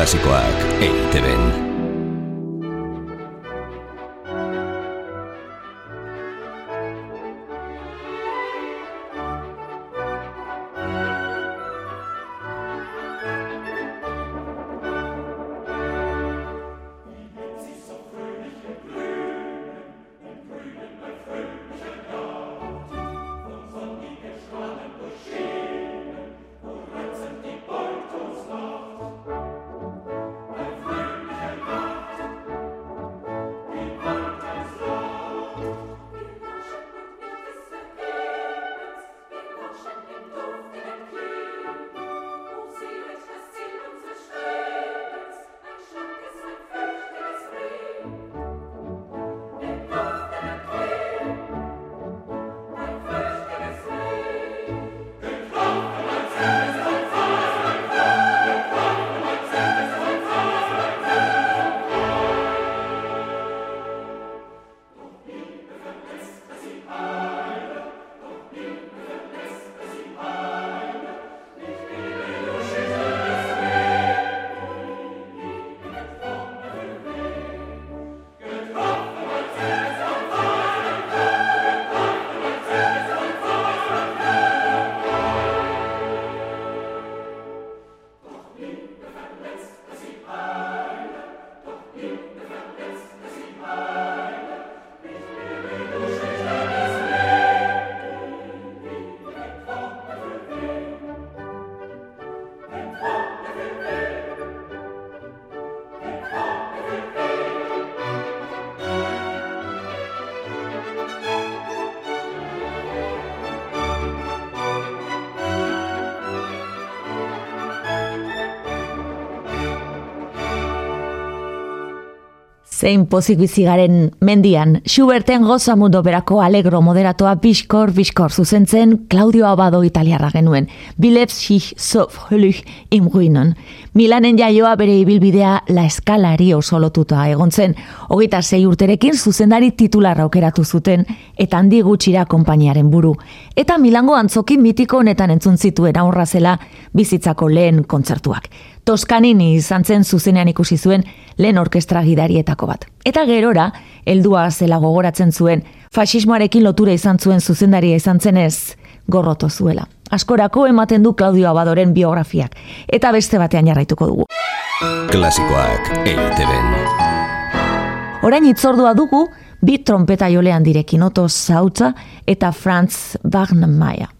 Klasikoak EITB-en. Zein pozik bizigaren mendian, Schuberten goza mundo berako alegro moderatoa biskor, biskor zuzentzen Claudio Abado italiarra genuen, bilef sich sof hölük imruinen. Milanen jaioa bere ibilbidea la eskalari oso lotuta egon zen, hogeita zei urterekin zuzendari titularra aukeratu zuten, eta handi gutxira konpainiaren buru. Eta Milango antzoki mitiko honetan entzun zituen aurra zela bizitzako lehen kontzertuak. Toskanini izan zen zuzenean ikusi zuen lehen orkestra gidarietako bat. Eta gerora, heldua zela gogoratzen zuen, fasismoarekin lotura izan zuen zuzendaria izan zenez, gorroto zuela. Askorako ematen du Claudio Abadoren biografiak, eta beste batean jarraituko dugu. Klasikoak eiteben. Orain itzordua dugu, bi trompeta jolean direkin, Otto Zautza eta Franz Wagnermeier.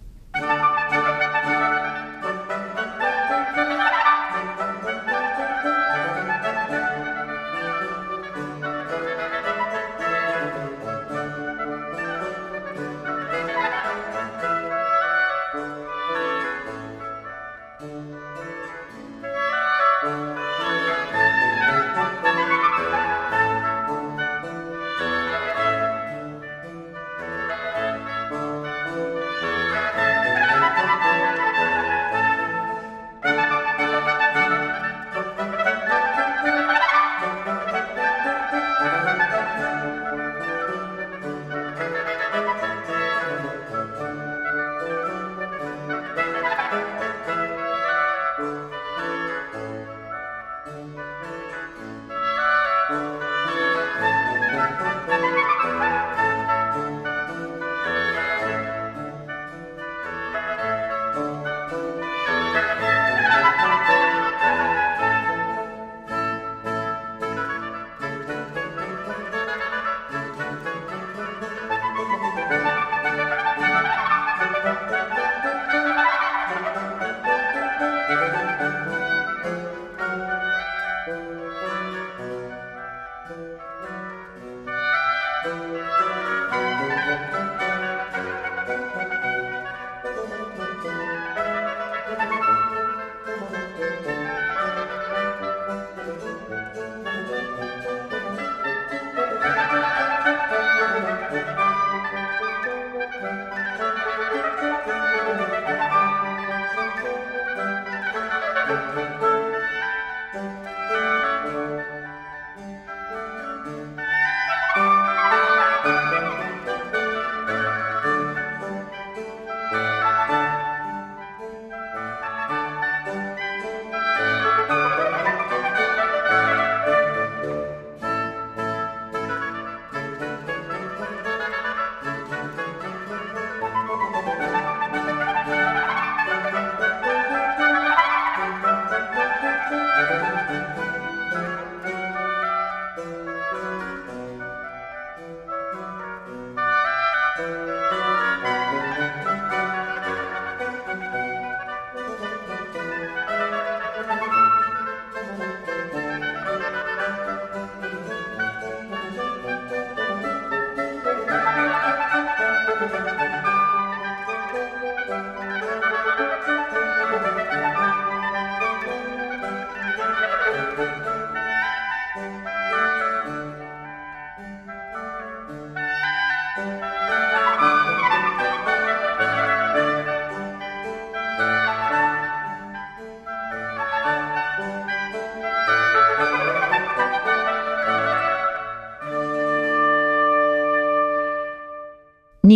Thank you.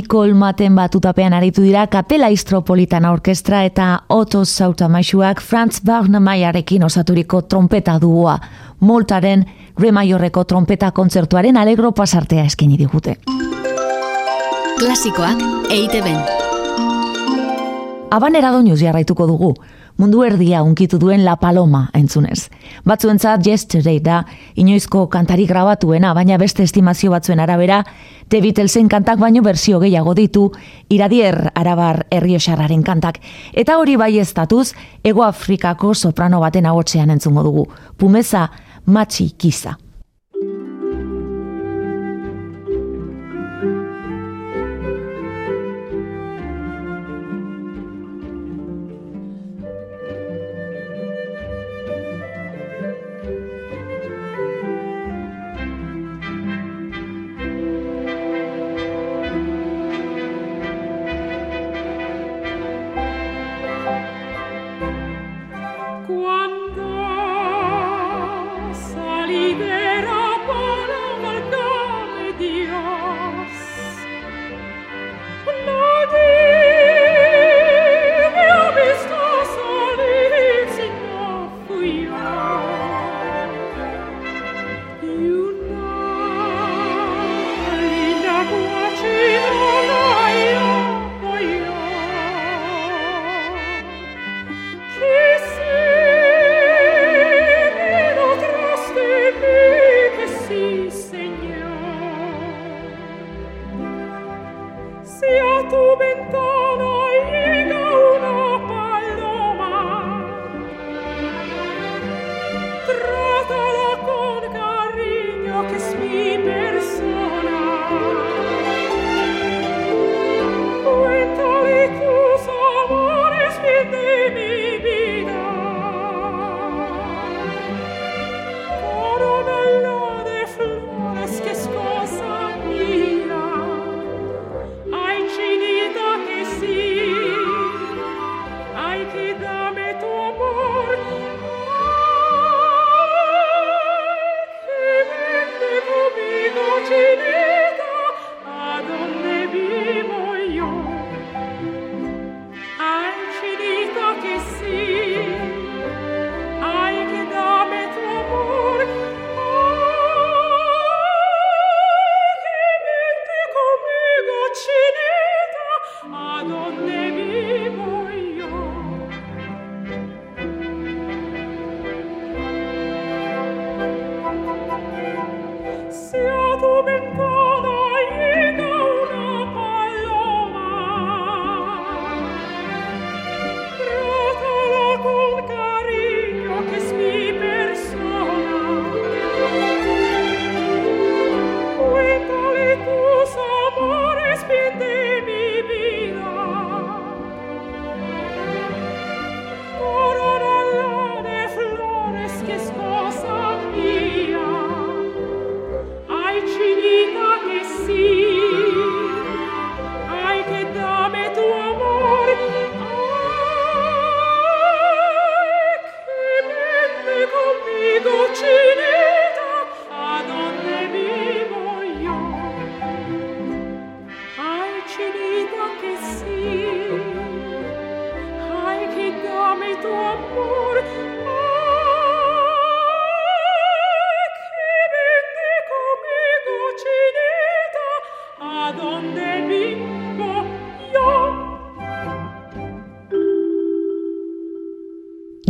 Nicole Maten batutapean aritu dira Kapela Istropolitana Orkestra eta Otto Zauta Maixuak Franz Wagner osaturiko trompeta duua. Moltaren Remaiorreko trompeta kontzertuaren alegro pasartea eskeni digute. Klasikoak eite ben. Abanera doinuz jarraituko dugu mundu erdia unkitu duen La Paloma entzunez. Batzuentzat Yesterday da, inoizko kantari grabatuena, baina beste estimazio batzuen arabera, The Beatlesen kantak baino berzio gehiago ditu, iradier arabar herriosarraren kantak. Eta hori bai ez datuz, Ego Afrikako soprano baten agotzean entzungo dugu. Pumeza, matxi kiza.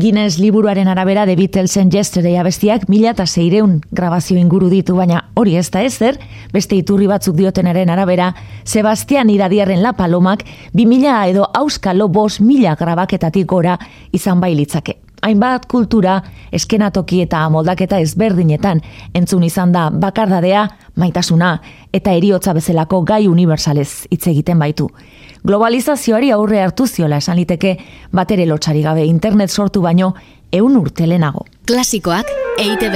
Guinness liburuaren arabera The Beatlesen Yesterday abestiak mila eta zeireun grabazio inguru ditu, baina hori ez da ezer, beste iturri batzuk diotenaren arabera, Sebastian iradiarren la palomak, bi mila edo auskalo bos mila grabaketatik gora izan bailitzake. Hainbat kultura, eskenatoki eta moldaketa ezberdinetan entzun izan da bakardadea, maitasuna eta eriotza bezalako gai universalez hitz egiten baitu. Globalizazioari aurre hartu ziola esan liteke batere lotxari gabe internet sortu baino eun urtelenago. Klasikoak eite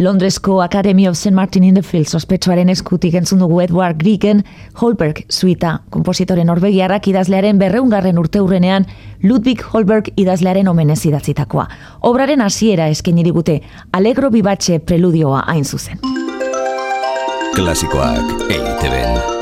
Londresko Academy of St. Martin in the Fields ospetsuaren eskutik entzun dugu Edward Griegen Holberg suita, kompositore norvegiarrak idazlearen berreungarren urte urrenean Ludwig Holberg idazlearen omenez idatzitakoa. Obraren hasiera esken irigute, alegro bibatxe preludioa hain zuzen. Klasikoak eiteben.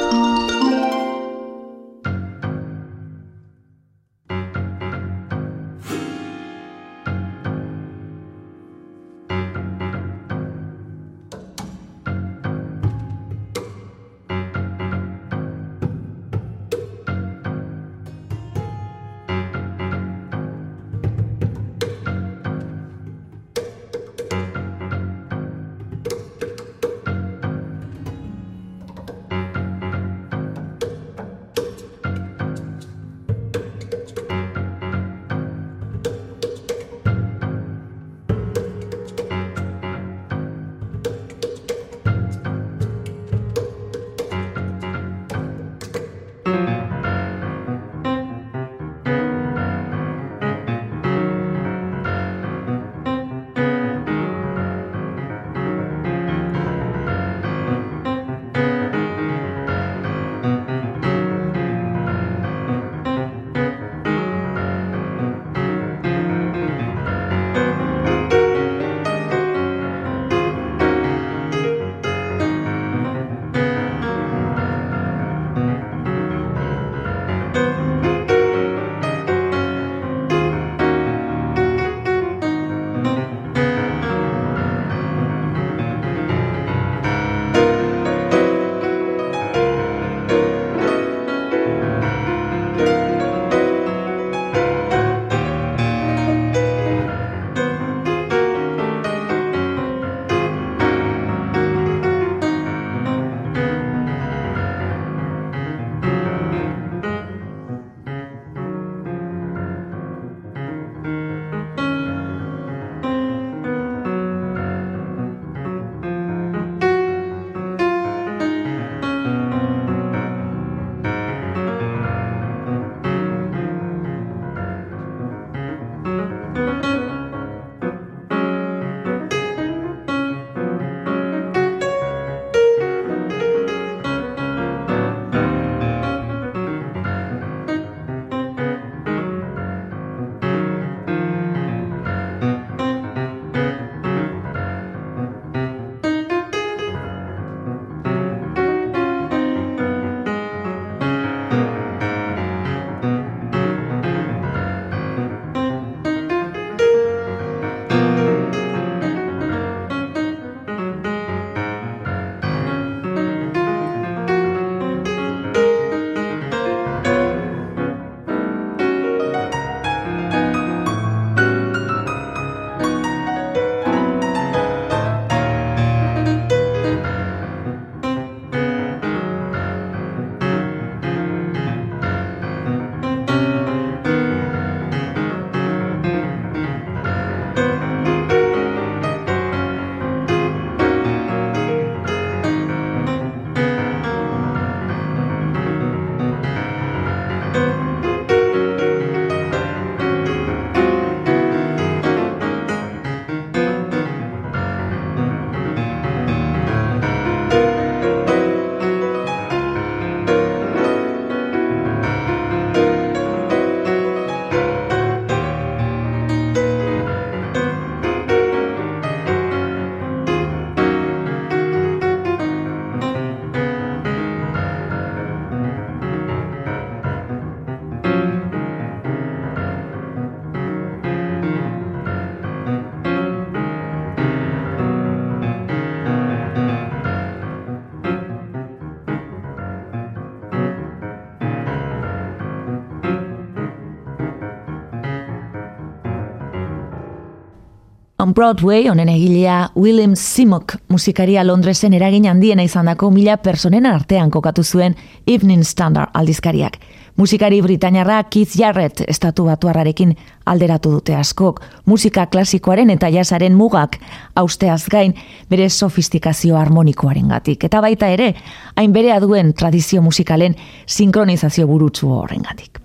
On Broadway, honen egilea William Simok musikaria Londresen eragin handiena izandako mila personen artean kokatu zuen Evening Standard aldizkariak. Musikari Britainiarra Keith Jarrett estatu batuarrarekin alderatu dute askok. Musika klasikoaren eta jasaren mugak austeaz gain bere sofistikazio harmonikoaren gatik. Eta baita ere, hain berea duen tradizio musikalen sinkronizazio burutsu horren gatik.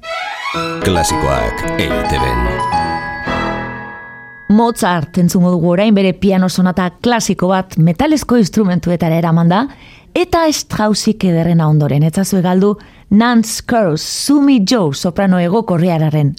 Klasikoak eiteben. Mozart entzungo dugu orain bere piano sonata klasiko bat metalezko instrumentuetara eraman da, eta Straussik ederrena ondoren, etzazue galdu Nance Curls, Sumi Joe soprano ego korriararen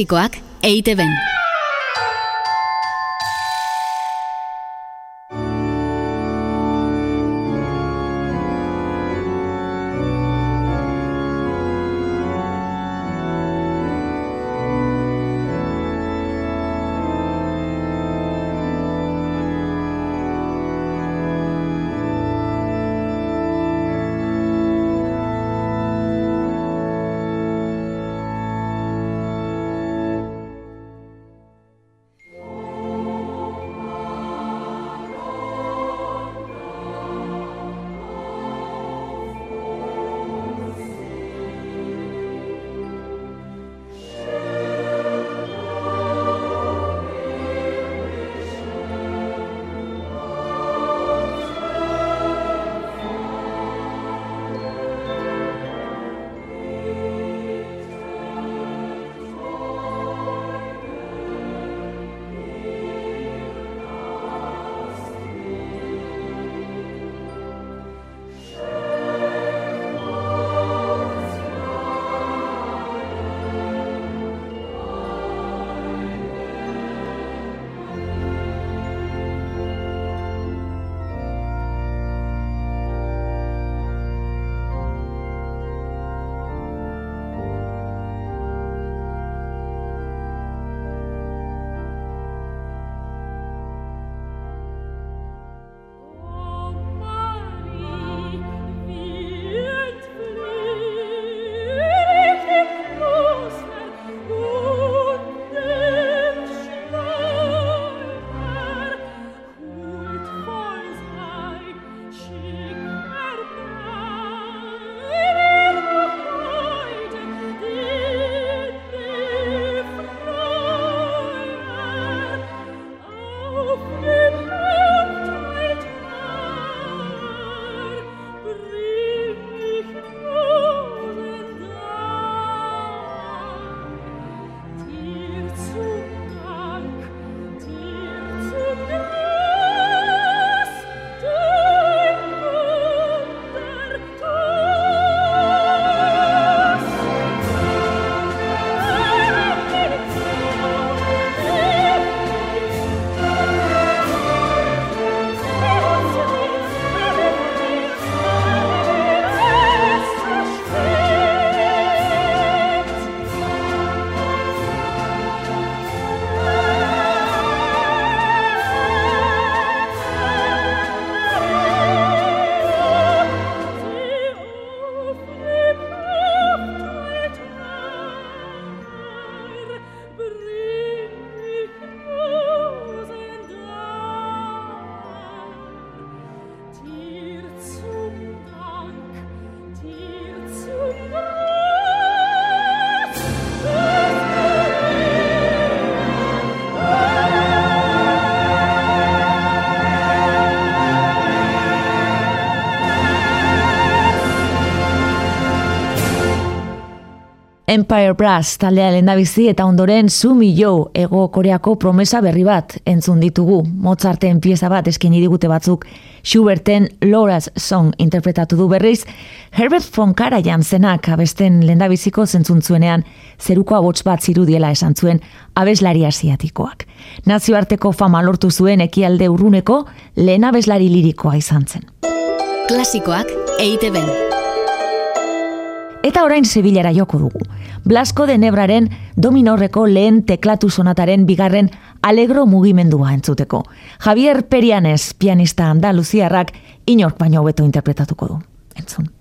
Klasikoak EITB-en. Empire Brass taldea lendabizi eta ondoren Sumi Jo ego koreako promesa berri bat entzun ditugu. Mozarten pieza bat eskini digute batzuk Schuberten Laura's Song interpretatu du berriz. Herbert von Karajan zenak abesten lendabiziko zentzun zeruko abots bat zirudiela esan zuen abeslari asiatikoak. Nazioarteko fama lortu zuen ekialde urruneko lehen abeslari lirikoa izan zen. Klasikoak eite Eta orain Sevillara joko dugu. Blasco de Nebraren dominorreko lehen teklatu sonataren bigarren alegro mugimendua entzuteko. Javier Perianes, pianista andaluziarrak, inork baino hobeto interpretatuko du. Entzun.